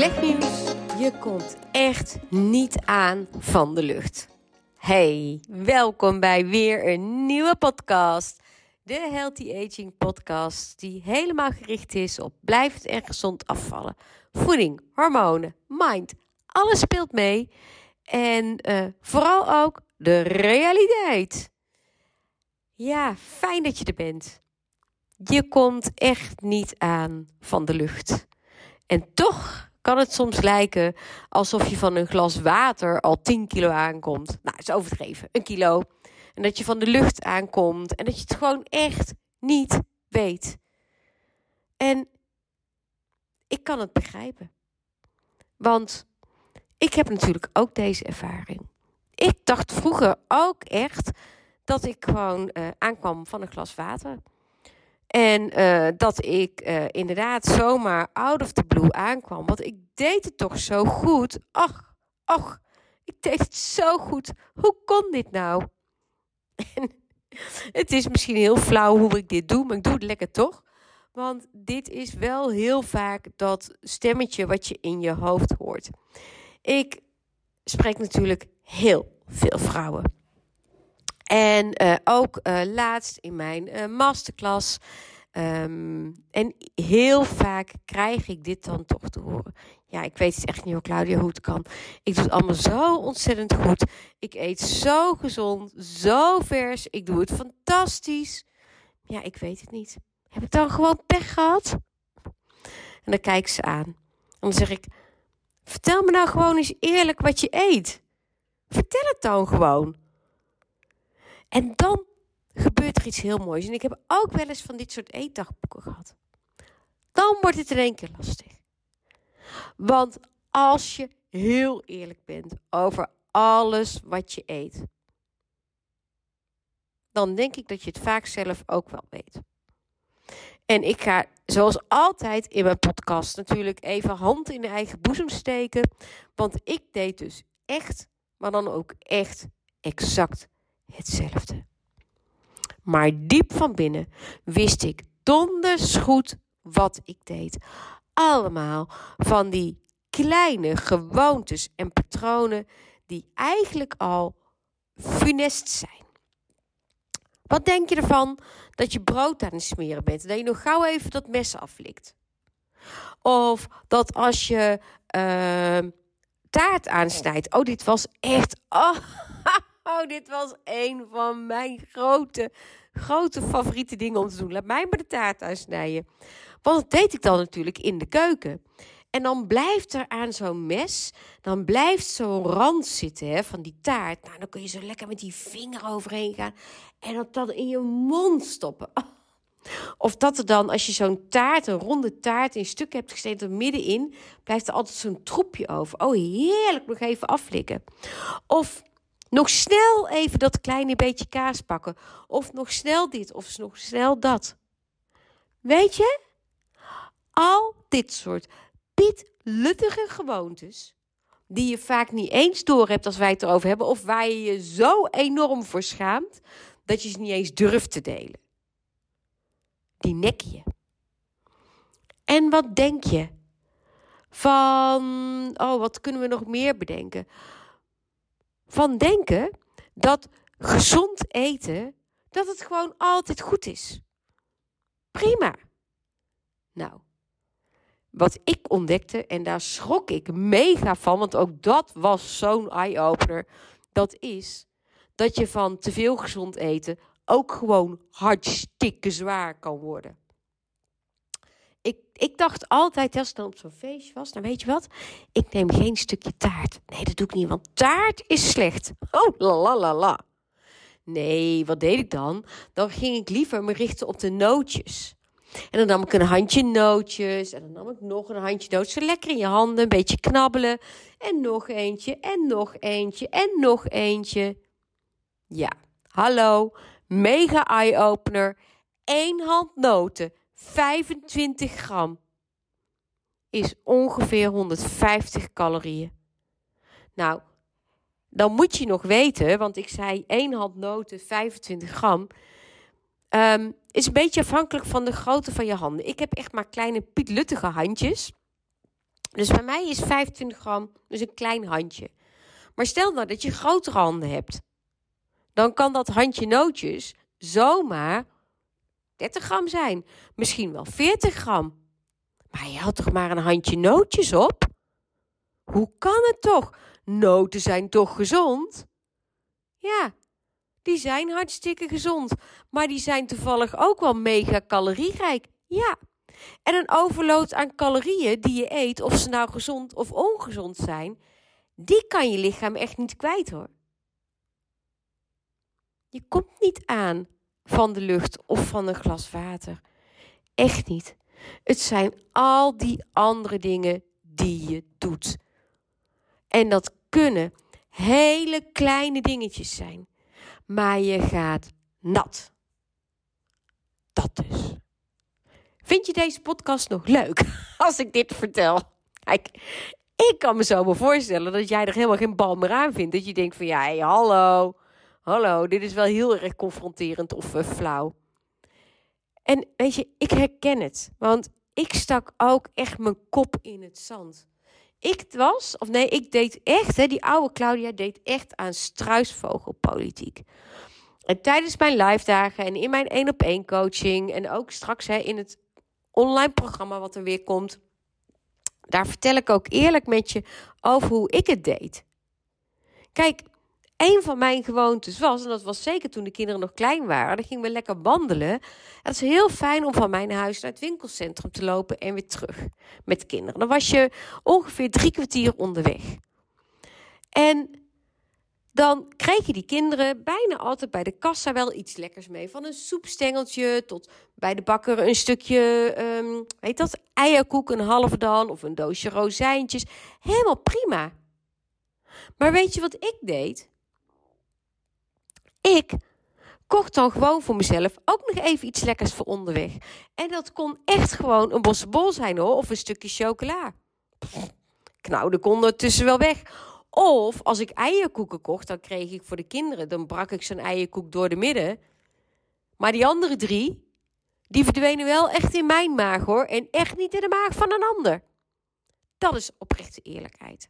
Slecht je komt echt niet aan van de lucht. Hey, welkom bij weer een nieuwe podcast. De Healthy Aging podcast die helemaal gericht is op blijvend en gezond afvallen. Voeding, hormonen, mind, alles speelt mee. En uh, vooral ook de realiteit. Ja, fijn dat je er bent. Je komt echt niet aan van de lucht. En toch kan het soms lijken alsof je van een glas water al 10 kilo aankomt. Nou, dat is overdreven, een kilo. En dat je van de lucht aankomt en dat je het gewoon echt niet weet. En ik kan het begrijpen. Want ik heb natuurlijk ook deze ervaring. Ik dacht vroeger ook echt dat ik gewoon uh, aankwam van een glas water. En uh, dat ik uh, inderdaad zomaar out of the blue aankwam. Want ik deed het toch zo goed. Ach, ach, ik deed het zo goed. Hoe kon dit nou? En het is misschien heel flauw hoe ik dit doe, maar ik doe het lekker toch. Want dit is wel heel vaak dat stemmetje wat je in je hoofd hoort. Ik spreek natuurlijk heel veel vrouwen. En uh, ook uh, laatst in mijn uh, masterclass. Um, en heel vaak krijg ik dit dan toch te horen. Ja, ik weet het echt niet hoor, Claudia, hoe het kan. Ik doe het allemaal zo ontzettend goed. Ik eet zo gezond, zo vers. Ik doe het fantastisch. Ja, ik weet het niet. Heb ik dan gewoon pech gehad? En dan kijk ze aan. En dan zeg ik: Vertel me nou gewoon eens eerlijk wat je eet. Vertel het dan gewoon. En dan gebeurt er iets heel moois. En ik heb ook wel eens van dit soort eetdagboeken gehad. Dan wordt het in één keer lastig. Want als je heel eerlijk bent over alles wat je eet, dan denk ik dat je het vaak zelf ook wel weet. En ik ga, zoals altijd in mijn podcast, natuurlijk even hand in de eigen boezem steken. Want ik deed dus echt, maar dan ook echt exact hetzelfde. Maar diep van binnen wist ik donders goed wat ik deed. Allemaal van die kleine gewoontes en patronen die eigenlijk al funest zijn. Wat denk je ervan dat je brood aan het smeren bent en dat je nog gauw even dat mes aflikt? Of dat als je uh, taart aansnijdt. Oh, dit was echt. Oh, oh, dit was een van mijn grote, grote favoriete dingen om te doen. Laat mij maar de taart aansnijden. Want dat deed ik dan natuurlijk in de keuken. En dan blijft er aan zo'n mes, dan blijft zo'n rand zitten hè, van die taart. Nou, dan kun je zo lekker met die vinger overheen gaan en dat dan in je mond stoppen. Of dat er dan, als je zo'n taart, een ronde taart in stukken hebt gesneden, middenin, blijft er altijd zo'n troepje over. Oh, heerlijk, nog even aflikken. Of nog snel even dat kleine beetje kaas pakken. Of nog snel dit, of nog snel dat. Weet je? Al dit soort luttige gewoontes, die je vaak niet eens door hebt als wij het erover hebben, of waar je je zo enorm voor schaamt dat je ze niet eens durft te delen. Die nek je. En wat denk je? Van, oh, wat kunnen we nog meer bedenken? Van denken dat gezond eten, dat het gewoon altijd goed is. Prima. Nou, wat ik ontdekte, en daar schrok ik mega van, want ook dat was zo'n eye-opener. Dat is dat je van te veel gezond eten ook gewoon hartstikke zwaar kan worden. Ik, dacht altijd, als ik dan op zo'n feestje was, dan weet je wat? Ik neem geen stukje taart. Nee, dat doe ik niet, want taart is slecht. Oh, la la la la. Nee, wat deed ik dan? Dan ging ik liever me richten op de nootjes. En dan nam ik een handje nootjes. En dan nam ik nog een handje nootjes. Zo lekker in je handen, een beetje knabbelen. En nog eentje, en nog eentje, en nog eentje. Ja, hallo. Mega eye-opener. Eén hand noten, 25 gram. Is ongeveer 150 calorieën. Nou, dan moet je nog weten, want ik zei één hand noten, 25 gram. Um, is een beetje afhankelijk van de grootte van je handen. Ik heb echt maar kleine pietluttige handjes. Dus bij mij is 25 gram dus een klein handje. Maar stel nou dat je grotere handen hebt. Dan kan dat handje nootjes zomaar 30 gram zijn. Misschien wel 40 gram. Maar je had toch maar een handje nootjes op? Hoe kan het toch? Noten zijn toch gezond? Ja, die zijn hartstikke gezond. Maar die zijn toevallig ook wel mega calorierijk. Ja. En een overload aan calorieën die je eet, of ze nou gezond of ongezond zijn, die kan je lichaam echt niet kwijt hoor. Je komt niet aan van de lucht of van een glas water. Echt niet. Het zijn al die andere dingen die je doet. En dat kunnen hele kleine dingetjes zijn. Maar je gaat nat. Dat dus. Vind je deze podcast nog leuk als ik dit vertel? Kijk, ik kan me zo wel voorstellen dat jij er helemaal geen bal meer aan vindt. Dat je denkt van ja, hallo, hallo, dit is wel heel erg confronterend of uh, flauw. En weet je, ik herken het. Want ik stak ook echt mijn kop in het zand. Ik was, of nee, ik deed echt, hè, die oude Claudia deed echt aan struisvogelpolitiek. En tijdens mijn live dagen en in mijn één op één coaching en ook straks hè, in het online programma wat er weer komt, daar vertel ik ook eerlijk met je over hoe ik het deed. Kijk, een van mijn gewoontes was, en dat was zeker toen de kinderen nog klein waren, dan gingen we lekker wandelen. Het is heel fijn om van mijn huis naar het winkelcentrum te lopen en weer terug met kinderen. Dan was je ongeveer drie kwartier onderweg. En dan kreeg je die kinderen bijna altijd bij de kassa wel iets lekkers mee. Van een soepstengeltje tot bij de bakker een stukje, weet dat, eierkoek, een halve dan of een doosje rozijntjes. Helemaal prima. Maar weet je wat ik deed? Ik kocht dan gewoon voor mezelf ook nog even iets lekkers voor onderweg. En dat kon echt gewoon een bossenbol zijn hoor, of een stukje chocola. Knauwde kon er tussen wel weg. Of als ik eierkoeken kocht, dan kreeg ik voor de kinderen, dan brak ik zo'n eierkoek door de midden. Maar die andere drie, die verdwenen wel echt in mijn maag hoor. En echt niet in de maag van een ander. Dat is oprechte eerlijkheid.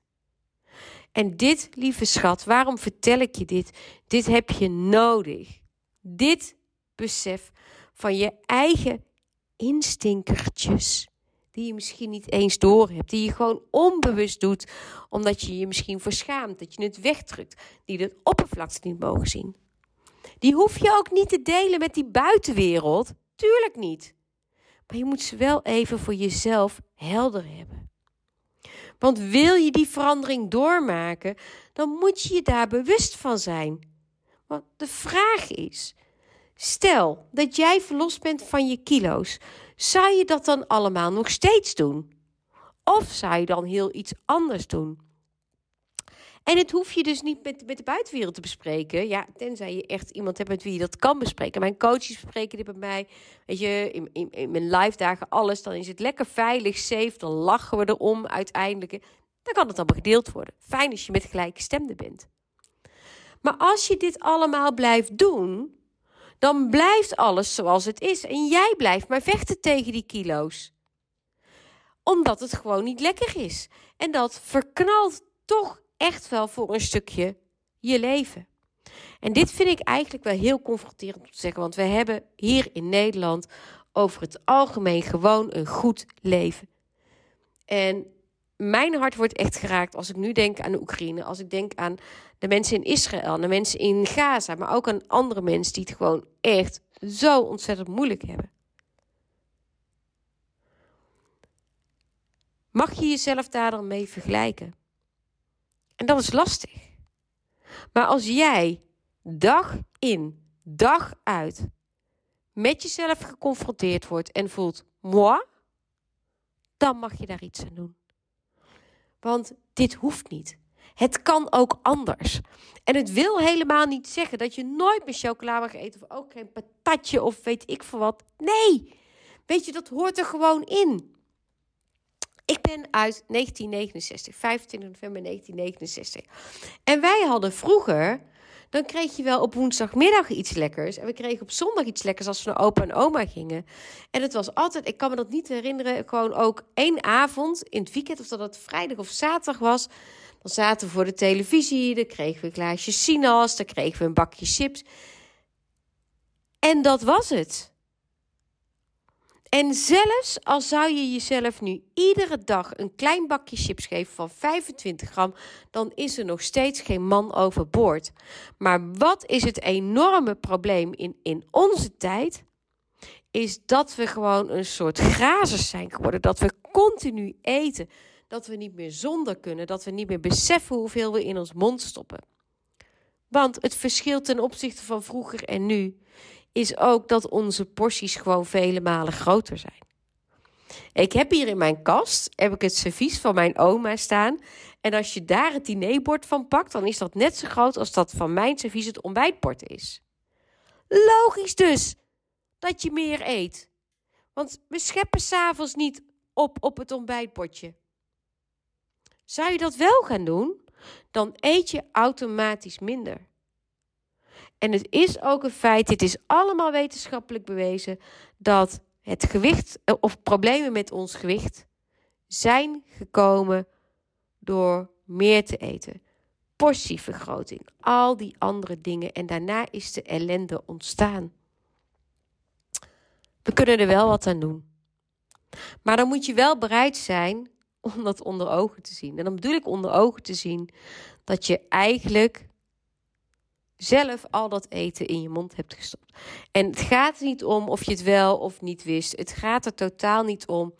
En dit, lieve schat, waarom vertel ik je dit? Dit heb je nodig. Dit besef van je eigen instinkertjes. Die je misschien niet eens door hebt. Die je gewoon onbewust doet. Omdat je je misschien verschaamt. Dat je het wegdrukt. Die de oppervlakte niet mogen zien. Die hoef je ook niet te delen met die buitenwereld. Tuurlijk niet. Maar je moet ze wel even voor jezelf helder hebben. Want wil je die verandering doormaken, dan moet je je daar bewust van zijn. Want de vraag is: stel dat jij verlost bent van je kilo's, zou je dat dan allemaal nog steeds doen? Of zou je dan heel iets anders doen? En het hoef je dus niet met, met de buitenwereld te bespreken. Ja, tenzij je echt iemand hebt met wie je dat kan bespreken. Mijn coaches bespreken dit bij mij. Weet je, in, in, in mijn live dagen alles. Dan is het lekker veilig, safe. Dan lachen we erom uiteindelijk. Dan kan het allemaal gedeeld worden. Fijn als je met gelijke stemde bent. Maar als je dit allemaal blijft doen, dan blijft alles zoals het is. En jij blijft maar vechten tegen die kilo's. Omdat het gewoon niet lekker is. En dat verknalt toch echt wel voor een stukje je leven. En dit vind ik eigenlijk wel heel confronterend om te zeggen, want we hebben hier in Nederland over het algemeen gewoon een goed leven. En mijn hart wordt echt geraakt als ik nu denk aan de Oekraïne, als ik denk aan de mensen in Israël, de mensen in Gaza, maar ook aan andere mensen die het gewoon echt zo ontzettend moeilijk hebben. Mag je jezelf daar dan mee vergelijken? En dat is lastig. Maar als jij dag in, dag uit met jezelf geconfronteerd wordt en voelt, moi, dan mag je daar iets aan doen. Want dit hoeft niet. Het kan ook anders. En het wil helemaal niet zeggen dat je nooit meer chocola mag eten of ook geen patatje of weet ik veel wat. Nee, weet je, dat hoort er gewoon in. Ik ben uit 1969, 25 november 1969. En wij hadden vroeger, dan kreeg je wel op woensdagmiddag iets lekkers. En we kregen op zondag iets lekkers als we naar opa en oma gingen. En het was altijd, ik kan me dat niet herinneren, gewoon ook één avond in het weekend, of dat het vrijdag of zaterdag was. Dan zaten we voor de televisie, dan kregen we een glaasje sinaas, dan kregen we een bakje chips. En dat was het. En zelfs al zou je jezelf nu iedere dag een klein bakje chips geven van 25 gram, dan is er nog steeds geen man overboord. Maar wat is het enorme probleem in, in onze tijd? Is dat we gewoon een soort grazers zijn geworden. Dat we continu eten. Dat we niet meer zonder kunnen. Dat we niet meer beseffen hoeveel we in ons mond stoppen. Want het verschil ten opzichte van vroeger en nu is ook dat onze porties gewoon vele malen groter zijn. Ik heb hier in mijn kast heb ik het servies van mijn oma staan. En als je daar het dinerbord van pakt, dan is dat net zo groot als dat van mijn servies het ontbijtbord is. Logisch dus dat je meer eet. Want we scheppen s'avonds niet op op het ontbijtbordje. Zou je dat wel gaan doen, dan eet je automatisch minder. En het is ook een feit, dit is allemaal wetenschappelijk bewezen, dat het gewicht eh, of problemen met ons gewicht zijn gekomen door meer te eten. Portievergroting, al die andere dingen. En daarna is de ellende ontstaan. We kunnen er wel wat aan doen. Maar dan moet je wel bereid zijn om dat onder ogen te zien. En dan bedoel ik onder ogen te zien dat je eigenlijk zelf al dat eten in je mond hebt gestopt. En het gaat niet om of je het wel of niet wist. Het gaat er totaal niet om.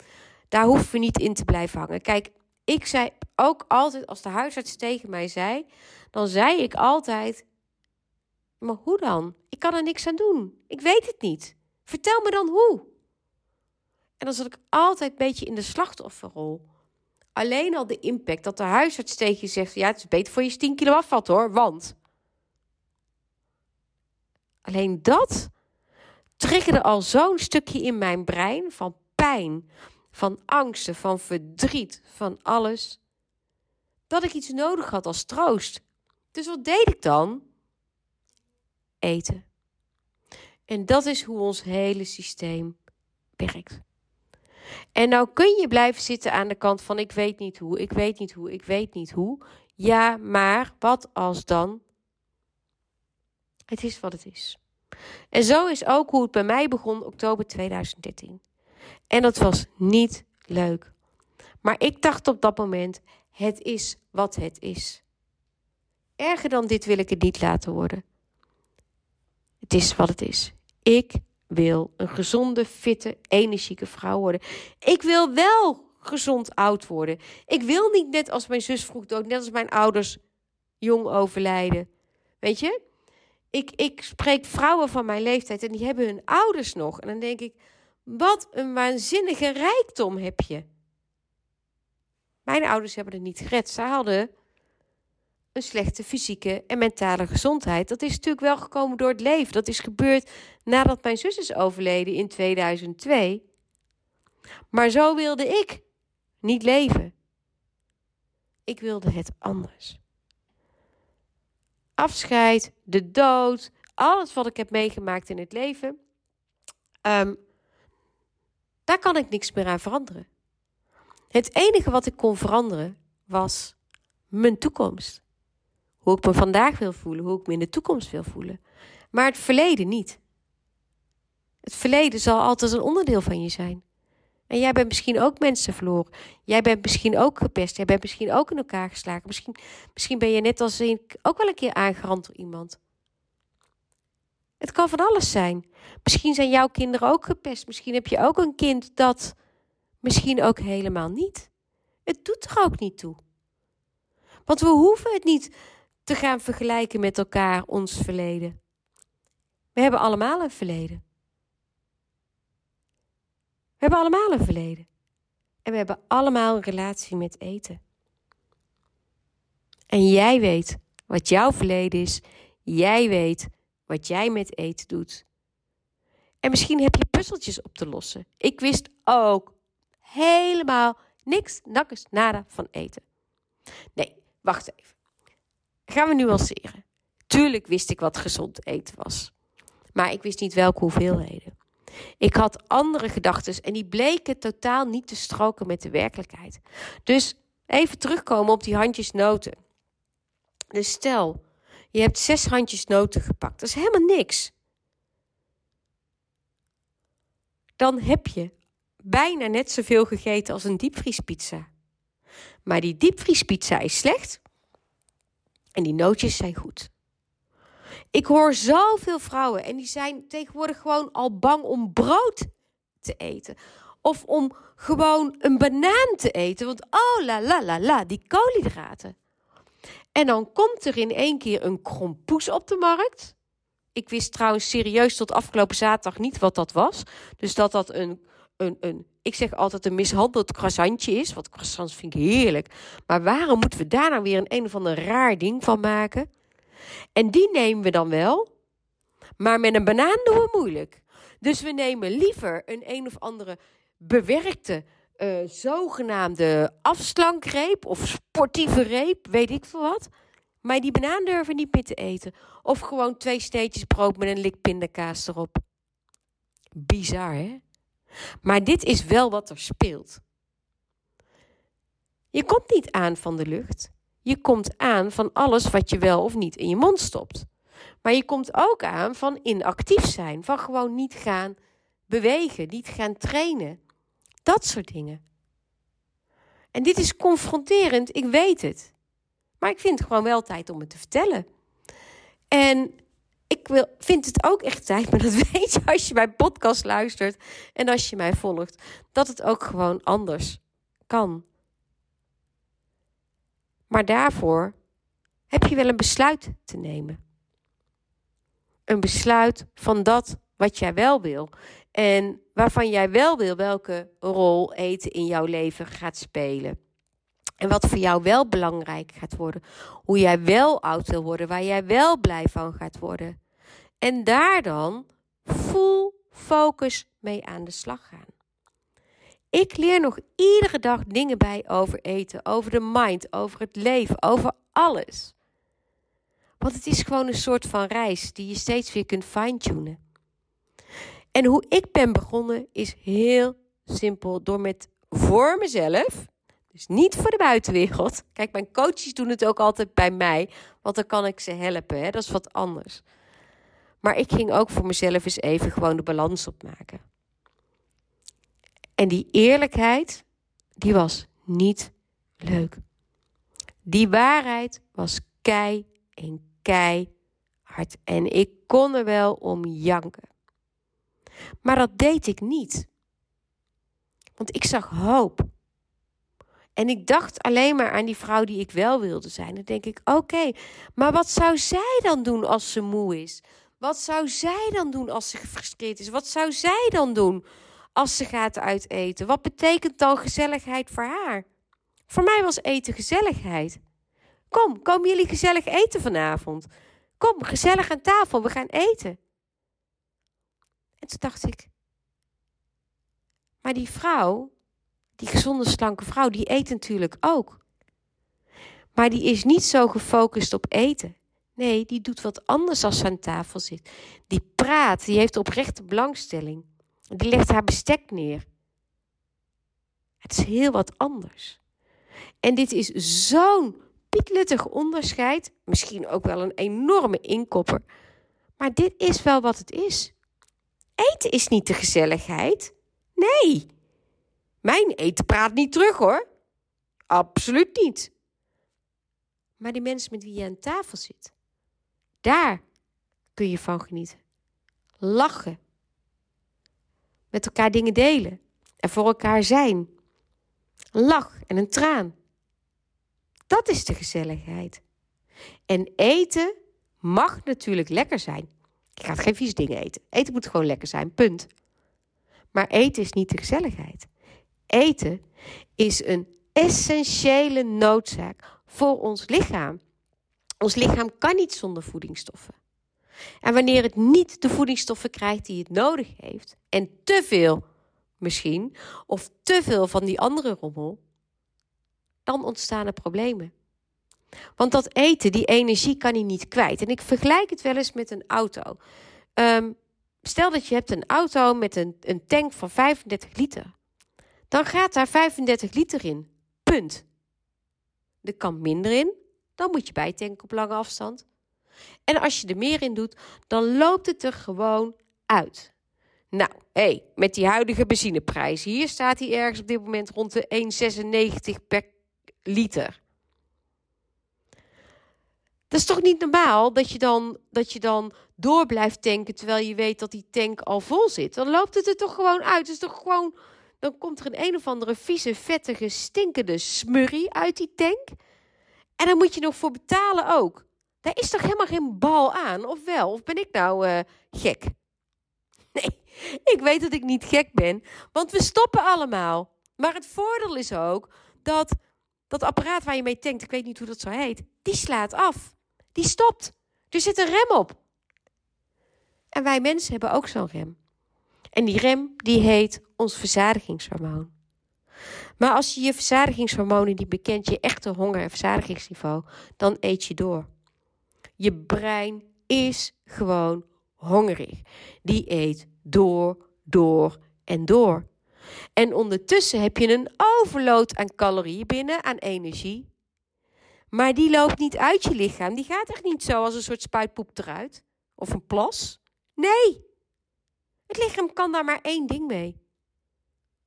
Daar hoeven we niet in te blijven hangen. Kijk, ik zei ook altijd, als de huisarts tegen mij zei, dan zei ik altijd: Maar hoe dan? Ik kan er niks aan doen. Ik weet het niet. Vertel me dan hoe. En dan zat ik altijd een beetje in de slachtofferrol. Alleen al de impact dat de huisarts tegen je zegt: Ja, het is beter voor je 10 kilo afvat hoor, want. Alleen dat triggerde al zo'n stukje in mijn brein van pijn, van angsten, van verdriet, van alles. Dat ik iets nodig had als troost. Dus wat deed ik dan? Eten. En dat is hoe ons hele systeem werkt. En nou kun je blijven zitten aan de kant van ik weet niet hoe, ik weet niet hoe, ik weet niet hoe. Ja, maar wat als dan het is wat het is. En zo is ook hoe het bij mij begon, oktober 2013. En dat was niet leuk. Maar ik dacht op dat moment: het is wat het is. Erger dan dit wil ik het niet laten worden. Het is wat het is. Ik wil een gezonde, fitte, energieke vrouw worden. Ik wil wel gezond oud worden. Ik wil niet net als mijn zus vroeg dood, net als mijn ouders jong overlijden. Weet je? Ik, ik spreek vrouwen van mijn leeftijd en die hebben hun ouders nog. En dan denk ik, wat een waanzinnige rijkdom heb je. Mijn ouders hebben het niet gered. Ze hadden een slechte fysieke en mentale gezondheid. Dat is natuurlijk wel gekomen door het leven. Dat is gebeurd nadat mijn zus is overleden in 2002. Maar zo wilde ik niet leven. Ik wilde het anders afscheid, de dood, alles wat ik heb meegemaakt in het leven, um, daar kan ik niks meer aan veranderen. Het enige wat ik kon veranderen was mijn toekomst. Hoe ik me vandaag wil voelen, hoe ik me in de toekomst wil voelen. Maar het verleden niet. Het verleden zal altijd een onderdeel van je zijn. En jij bent misschien ook mensen verloren. Jij bent misschien ook gepest. Jij bent misschien ook in elkaar geslagen. Misschien, misschien ben je net als ik ook wel een keer aangerand door iemand. Het kan van alles zijn. Misschien zijn jouw kinderen ook gepest. Misschien heb je ook een kind dat misschien ook helemaal niet. Het doet er ook niet toe. Want we hoeven het niet te gaan vergelijken met elkaar, ons verleden. We hebben allemaal een verleden. We hebben allemaal een verleden. En we hebben allemaal een relatie met eten. En jij weet wat jouw verleden is. Jij weet wat jij met eten doet. En misschien heb je puzzeltjes op te lossen. Ik wist ook helemaal niks, nakkes, nada van eten. Nee, wacht even. Gaan we nuanceren. Tuurlijk wist ik wat gezond eten was. Maar ik wist niet welke hoeveelheden. Ik had andere gedachten en die bleken totaal niet te stroken met de werkelijkheid. Dus even terugkomen op die handjes noten. Dus stel, je hebt zes handjes noten gepakt. Dat is helemaal niks. Dan heb je bijna net zoveel gegeten als een diepvriespizza. Maar die diepvriespizza is slecht en die nootjes zijn goed. Ik hoor zoveel vrouwen en die zijn tegenwoordig gewoon al bang om brood te eten. Of om gewoon een banaan te eten. Want oh la la la la, die koolhydraten. En dan komt er in één keer een krompoes op de markt. Ik wist trouwens serieus tot afgelopen zaterdag niet wat dat was. Dus dat dat een, een, een ik zeg altijd een mishandeld croissantje is. Want croissants vind ik heerlijk. Maar waarom moeten we daar nou weer een een of ander raar ding van maken? En die nemen we dan wel. Maar met een banaan doen we moeilijk. Dus we nemen liever een een of andere bewerkte uh, zogenaamde afslankreep of sportieve reep, weet ik veel wat. Maar die banaan durven niet meer te eten. Of gewoon twee steetjes brood met een lik pindakaas erop. Bizar, hè? Maar dit is wel wat er speelt. Je komt niet aan van de lucht. Je komt aan van alles wat je wel of niet in je mond stopt. Maar je komt ook aan van inactief zijn, van gewoon niet gaan bewegen, niet gaan trainen. Dat soort dingen. En dit is confronterend, ik weet het. Maar ik vind het gewoon wel tijd om het te vertellen. En ik wil, vind het ook echt tijd, maar dat weet je als je mijn podcast luistert en als je mij volgt, dat het ook gewoon anders kan. Maar daarvoor heb je wel een besluit te nemen. Een besluit van dat wat jij wel wil. En waarvan jij wel wil welke rol eten in jouw leven gaat spelen. En wat voor jou wel belangrijk gaat worden. Hoe jij wel oud wil worden. Waar jij wel blij van gaat worden. En daar dan full focus mee aan de slag gaan. Ik leer nog iedere dag dingen bij over eten, over de mind, over het leven, over alles. Want het is gewoon een soort van reis die je steeds weer kunt fine-tunen. En hoe ik ben begonnen is heel simpel. Door met voor mezelf, dus niet voor de buitenwereld. Kijk, mijn coaches doen het ook altijd bij mij, want dan kan ik ze helpen. Hè? Dat is wat anders. Maar ik ging ook voor mezelf eens even gewoon de balans opmaken. En die eerlijkheid, die was niet leuk. Die waarheid was kei en kei hard. En ik kon er wel om janken. Maar dat deed ik niet. Want ik zag hoop. En ik dacht alleen maar aan die vrouw die ik wel wilde zijn. Dan denk ik: oké, maar wat zou zij dan doen als ze moe is? Wat zou zij dan doen als ze gefrustreerd is? Wat zou zij dan doen als ze gaat uiteten? Wat betekent dan gezelligheid voor haar? Voor mij was eten gezelligheid. Kom, komen jullie gezellig eten vanavond? Kom, gezellig aan tafel, we gaan eten. En toen dacht ik, maar die vrouw, die gezonde slanke vrouw, die eet natuurlijk ook. Maar die is niet zo gefocust op eten. Nee, die doet wat anders als ze aan tafel zit. Die praat, die heeft oprechte belangstelling. Die legt haar bestek neer. Het is heel wat anders. En dit is zo'n pietluttig onderscheid. Misschien ook wel een enorme inkopper. Maar dit is wel wat het is. Eten is niet de gezelligheid. Nee. Mijn eten praat niet terug hoor. Absoluut niet. Maar die mensen met wie je aan tafel zit, daar kun je van genieten. Lachen. Met elkaar dingen delen. En voor elkaar zijn. Een lach en een traan. Dat is de gezelligheid. En eten mag natuurlijk lekker zijn. Ik ga geen vies dingen eten. Eten moet gewoon lekker zijn, punt. Maar eten is niet de gezelligheid. Eten is een essentiële noodzaak voor ons lichaam. Ons lichaam kan niet zonder voedingsstoffen. En wanneer het niet de voedingsstoffen krijgt die het nodig heeft, en te veel misschien, of te veel van die andere rommel, dan ontstaan er problemen. Want dat eten, die energie kan hij niet kwijt. En ik vergelijk het wel eens met een auto. Ehm, stel dat je hebt een auto met een, een tank van 35 liter. Dan gaat daar 35 liter in. Punt. Er kan minder in. Dan moet je bijtanken op lange afstand. En als je er meer in doet, dan loopt het er gewoon uit. Nou, hé, met die huidige benzineprijs. Hier staat hij ergens op dit moment rond de 1,96 per liter. Dat is toch niet normaal dat je, dan, dat je dan door blijft tanken terwijl je weet dat die tank al vol zit? Dan loopt het er toch gewoon uit. Is toch gewoon, dan komt er een een of andere vieze, vettige, stinkende smurrie uit die tank. En dan moet je nog voor betalen ook. Daar is toch helemaal geen bal aan, of wel? Of ben ik nou uh, gek? Nee, ik weet dat ik niet gek ben, want we stoppen allemaal. Maar het voordeel is ook dat dat apparaat waar je mee tankt, ik weet niet hoe dat zo heet, die slaat af. Die stopt. Er zit een rem op. En wij mensen hebben ook zo'n rem. En die rem die heet ons verzadigingshormoon. Maar als je je verzadigingshormonen niet bekent, je echte honger- en verzadigingsniveau, dan eet je door. Je brein is gewoon hongerig. Die eet door, door en door. En ondertussen heb je een overload aan calorieën binnen, aan energie. Maar die loopt niet uit je lichaam. Die gaat echt niet zo als een soort spuitpoep eruit. Of een plas. Nee. Het lichaam kan daar maar één ding mee.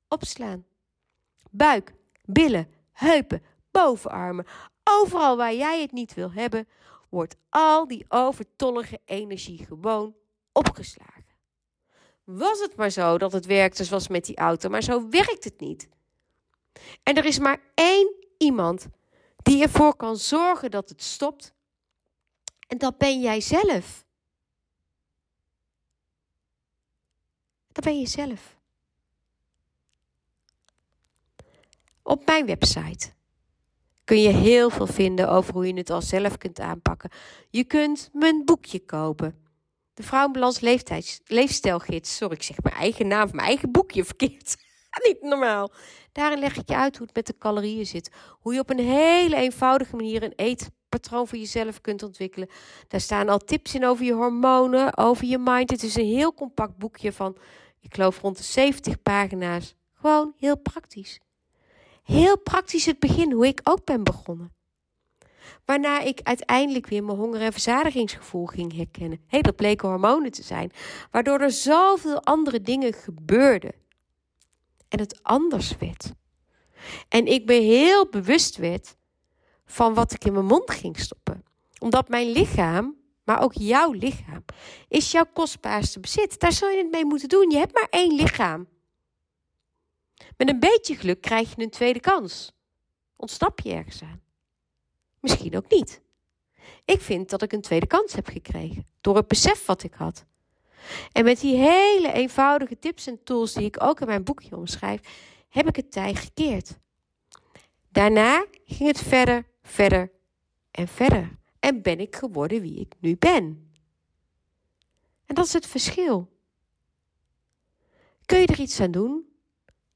Opslaan. Buik, billen, heupen, bovenarmen. Overal waar jij het niet wil hebben, wordt al die overtollige energie gewoon opgeslagen. Was het maar zo dat het werkte zoals met die auto, maar zo werkt het niet. En er is maar één iemand die ervoor kan zorgen dat het stopt. En dat ben jij zelf. Dat ben je zelf. Op mijn website kun je heel veel vinden over hoe je het al zelf kunt aanpakken. Je kunt mijn boekje kopen. De Vrouwenbalans Leefstijlgids. Sorry, ik zeg mijn eigen naam, mijn eigen boekje verkeerd. Niet normaal. Daarin leg ik je uit hoe het met de calorieën zit. Hoe je op een hele eenvoudige manier een eetpatroon voor jezelf kunt ontwikkelen. Daar staan al tips in over je hormonen, over je mind. Het is een heel compact boekje van, ik geloof rond de 70 pagina's. Gewoon heel praktisch. Heel praktisch het begin, hoe ik ook ben begonnen. Waarna ik uiteindelijk weer mijn honger- en verzadigingsgevoel ging herkennen. Hé, dat bleken hormonen te zijn. Waardoor er zoveel andere dingen gebeurden. En het anders werd. En ik me heel bewust werd van wat ik in mijn mond ging stoppen. Omdat mijn lichaam, maar ook jouw lichaam, is jouw kostbaarste bezit. Daar zul je het mee moeten doen. Je hebt maar één lichaam. Met een beetje geluk krijg je een tweede kans. Ontsnap je ergens aan? Misschien ook niet. Ik vind dat ik een tweede kans heb gekregen door het besef wat ik had. En met die hele eenvoudige tips en tools die ik ook in mijn boekje omschrijf, heb ik het tij gekeerd. Daarna ging het verder, verder en verder. En ben ik geworden wie ik nu ben. En dat is het verschil. Kun je er iets aan doen?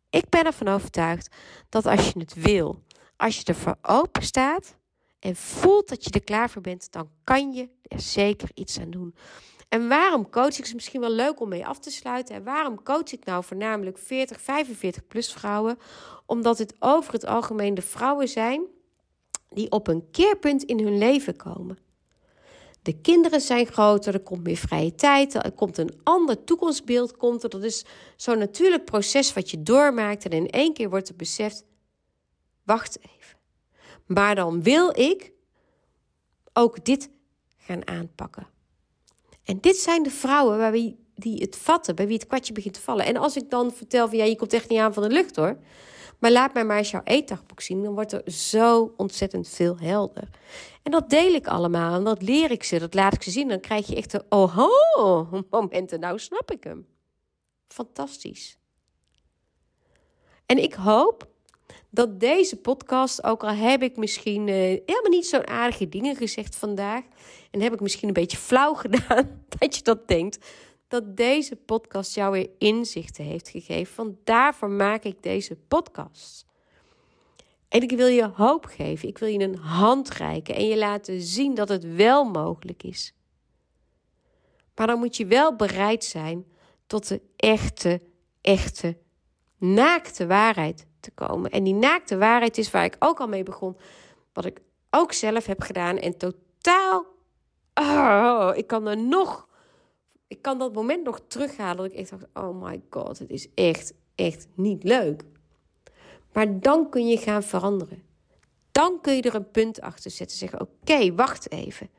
Ik ben ervan overtuigd dat als je het wil, als je ervoor open staat en voelt dat je er klaar voor bent, dan kan je er zeker iets aan doen. En waarom coach ik? Is misschien wel leuk om mee af te sluiten. En waarom coach ik nou voornamelijk 40, 45 plus vrouwen? Omdat het over het algemeen de vrouwen zijn die op een keerpunt in hun leven komen. De kinderen zijn groter, er komt meer vrije tijd, er komt een ander toekomstbeeld. Komt er. Dat is zo'n natuurlijk proces wat je doormaakt en in één keer wordt er beseft: wacht even. Maar dan wil ik ook dit gaan aanpakken. En dit zijn de vrouwen waar wie, die het vatten, bij wie het kwartje begint te vallen. En als ik dan vertel van ja, je komt echt niet aan van de lucht hoor. Maar laat mij maar eens jouw eetdagboek zien. Dan wordt er zo ontzettend veel helder. En dat deel ik allemaal. En dat leer ik ze. Dat laat ik ze zien. Dan krijg je echt de oh momenten. Nou snap ik hem. Fantastisch. En ik hoop dat deze podcast, ook al heb ik misschien helemaal niet zo'n aardige dingen gezegd vandaag. En heb ik misschien een beetje flauw gedaan dat je dat denkt dat deze podcast jou weer inzichten heeft gegeven. Want daarvoor maak ik deze podcast. En ik wil je hoop geven. Ik wil je een hand reiken en je laten zien dat het wel mogelijk is. Maar dan moet je wel bereid zijn tot de echte, echte, naakte waarheid te komen. En die naakte waarheid is waar ik ook al mee begon. Wat ik ook zelf heb gedaan en totaal. Oh, ik kan er nog. Ik kan dat moment nog terughalen dat ik echt dacht: oh my god, het is echt, echt niet leuk. Maar dan kun je gaan veranderen. Dan kun je er een punt achter zetten. Zeggen: Oké, wacht even.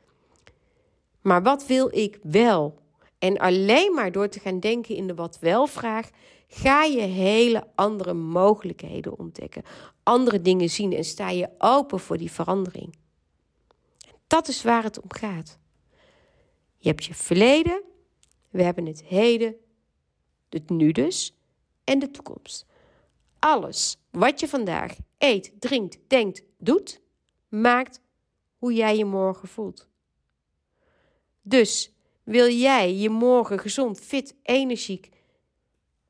Maar wat wil ik wel? En alleen maar door te gaan denken in de wat wel vraag, ga je hele andere mogelijkheden ontdekken. Andere dingen zien en sta je open voor die verandering. Dat is waar het om gaat. Je hebt je verleden, we hebben het heden, het nu dus en de toekomst. Alles wat je vandaag eet, drinkt, denkt, doet, maakt hoe jij je morgen voelt. Dus wil jij je morgen gezond, fit, energiek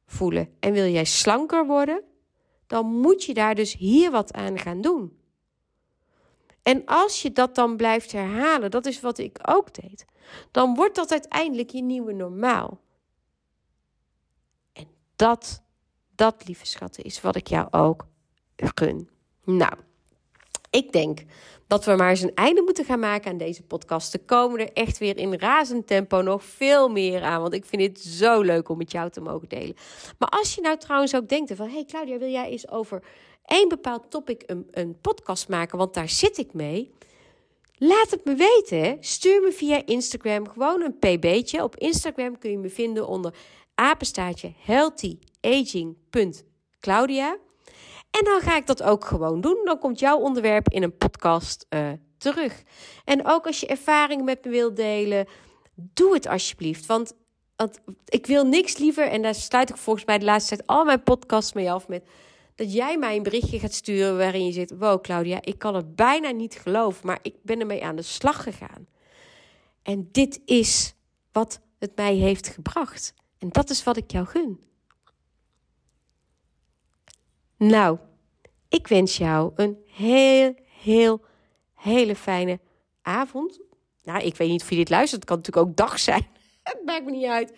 voelen en wil jij slanker worden, dan moet je daar dus hier wat aan gaan doen. En als je dat dan blijft herhalen, dat is wat ik ook deed, dan wordt dat uiteindelijk je nieuwe normaal. En dat, dat lieve schatten, is wat ik jou ook gun. Nou, ik denk dat we maar eens een einde moeten gaan maken aan deze podcast. Er komen er echt weer in razend tempo nog veel meer aan. Want ik vind het zo leuk om met jou te mogen delen. Maar als je nou trouwens ook denkt van... hey Claudia, wil jij eens over één bepaald topic een, een podcast maken? Want daar zit ik mee. Laat het me weten. Stuur me via Instagram gewoon een pb'tje. Op Instagram kun je me vinden onder apenstaartje healthyaging.claudia. En dan ga ik dat ook gewoon doen. Dan komt jouw onderwerp in een podcast uh, terug. En ook als je ervaringen met me wilt delen, doe het alsjeblieft. Want, ik wil niks liever, en daar sluit ik volgens mij de laatste tijd al mijn podcasts mee af met dat jij mij een berichtje gaat sturen waarin je zegt: Wow, Claudia, ik kan het bijna niet geloven, maar ik ben ermee aan de slag gegaan. En dit is wat het mij heeft gebracht. En dat is wat ik jou gun. Nou, ik wens jou een heel, heel, hele fijne avond. Nou, ik weet niet of je dit luistert. Het kan natuurlijk ook dag zijn. Het maakt me niet uit.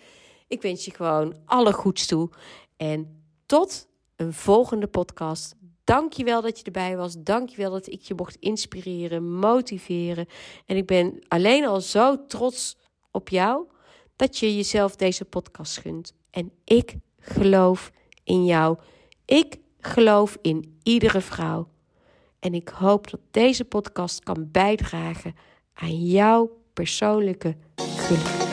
Ik wens je gewoon alle goeds toe. En tot een volgende podcast. Dank je wel dat je erbij was. Dank je wel dat ik je mocht inspireren, motiveren. En ik ben alleen al zo trots op jou dat je jezelf deze podcast gunt. En ik geloof in jou. Ik geloof in iedere vrouw. En ik hoop dat deze podcast kan bijdragen aan jouw persoonlijke geluk.